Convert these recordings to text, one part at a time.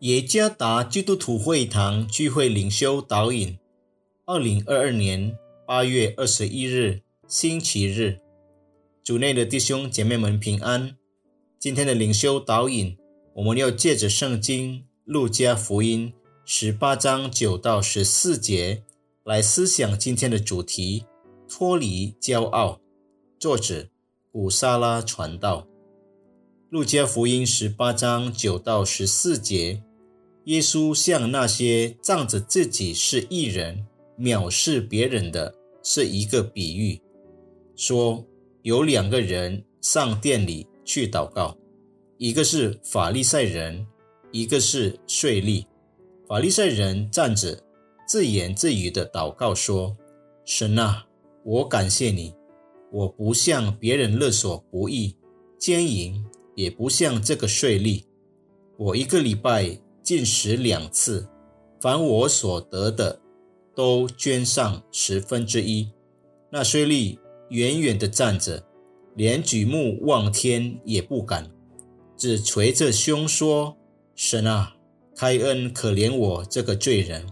耶加达基督徒会堂聚会领袖导引，二零二二年八月二十一日星期日，主内的弟兄姐妹们平安。今天的领袖导引，我们要借着圣经路加福音十八章九到十四节来思想今天的主题：脱离骄傲。作者古沙拉传道。路加福音十八章九到十四节。耶稣向那些仗着自己是艺人、藐视别人的，是一个比喻，说有两个人上殿里去祷告，一个是法利赛人，一个是税吏。法利赛人站着，自言自语的祷告说：“神啊，我感谢你，我不向别人勒索不义、奸淫，也不像这个税吏，我一个礼拜。”进食两次，凡我所得的，都捐上十分之一。那税吏远远地站着，连举目望天也不敢，只捶着胸说：“神啊，开恩可怜我这个罪人。”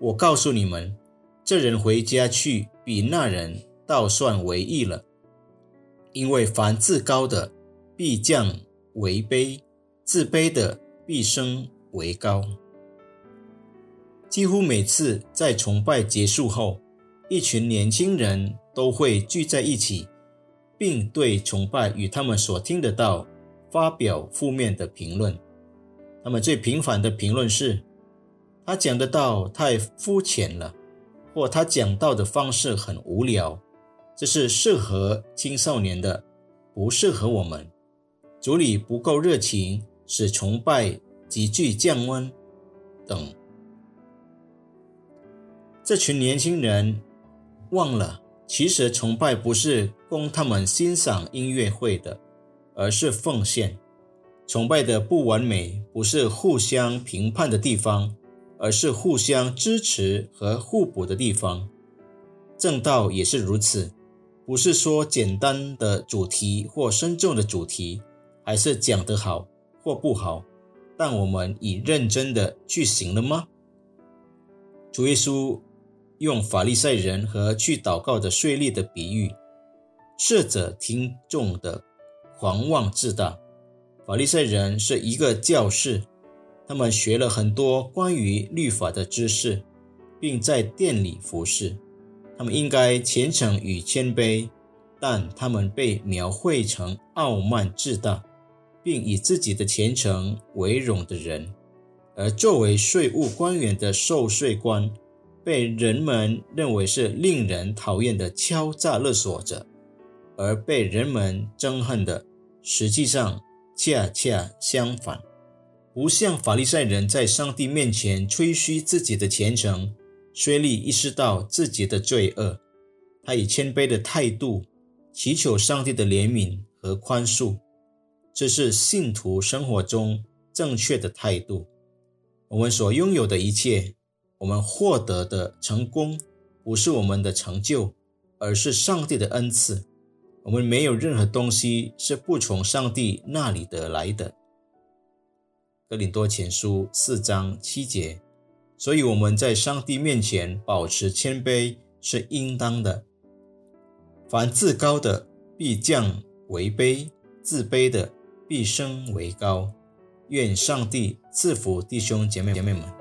我告诉你们，这人回家去，比那人倒算为义了。因为凡自高的，必降为卑；自卑的，必升。为高。几乎每次在崇拜结束后，一群年轻人都会聚在一起，并对崇拜与他们所听得到发表负面的评论。他们最频繁的评论是：他讲的道太肤浅了，或他讲道的方式很无聊。这是适合青少年的，不适合我们。主理不够热情，使崇拜。急剧降温等，这群年轻人忘了，其实崇拜不是供他们欣赏音乐会的，而是奉献。崇拜的不完美不是互相评判的地方，而是互相支持和互补的地方。正道也是如此，不是说简单的主题或深重的主题，还是讲得好或不好。但我们已认真的去行了吗？主耶稣用法利赛人和去祷告的税吏的比喻，斥责听众的狂妄自大。法利赛人是一个教士，他们学了很多关于律法的知识，并在店里服侍。他们应该虔诚与谦卑，但他们被描绘成傲慢自大。并以自己的虔诚为荣的人，而作为税务官员的受税官，被人们认为是令人讨厌的敲诈勒索者，而被人们憎恨的，实际上恰恰相反。不像法利赛人在上帝面前吹嘘自己的虔诚，税吏意识到自己的罪恶，他以谦卑的态度祈求上帝的怜悯和宽恕。这是信徒生活中正确的态度。我们所拥有的一切，我们获得的成功，不是我们的成就，而是上帝的恩赐。我们没有任何东西是不从上帝那里得来的。格林多前书四章七节。所以我们在上帝面前保持谦卑是应当的。凡自高的必降为卑，自卑的。必升为高，愿上帝赐福弟兄姐妹姐妹们。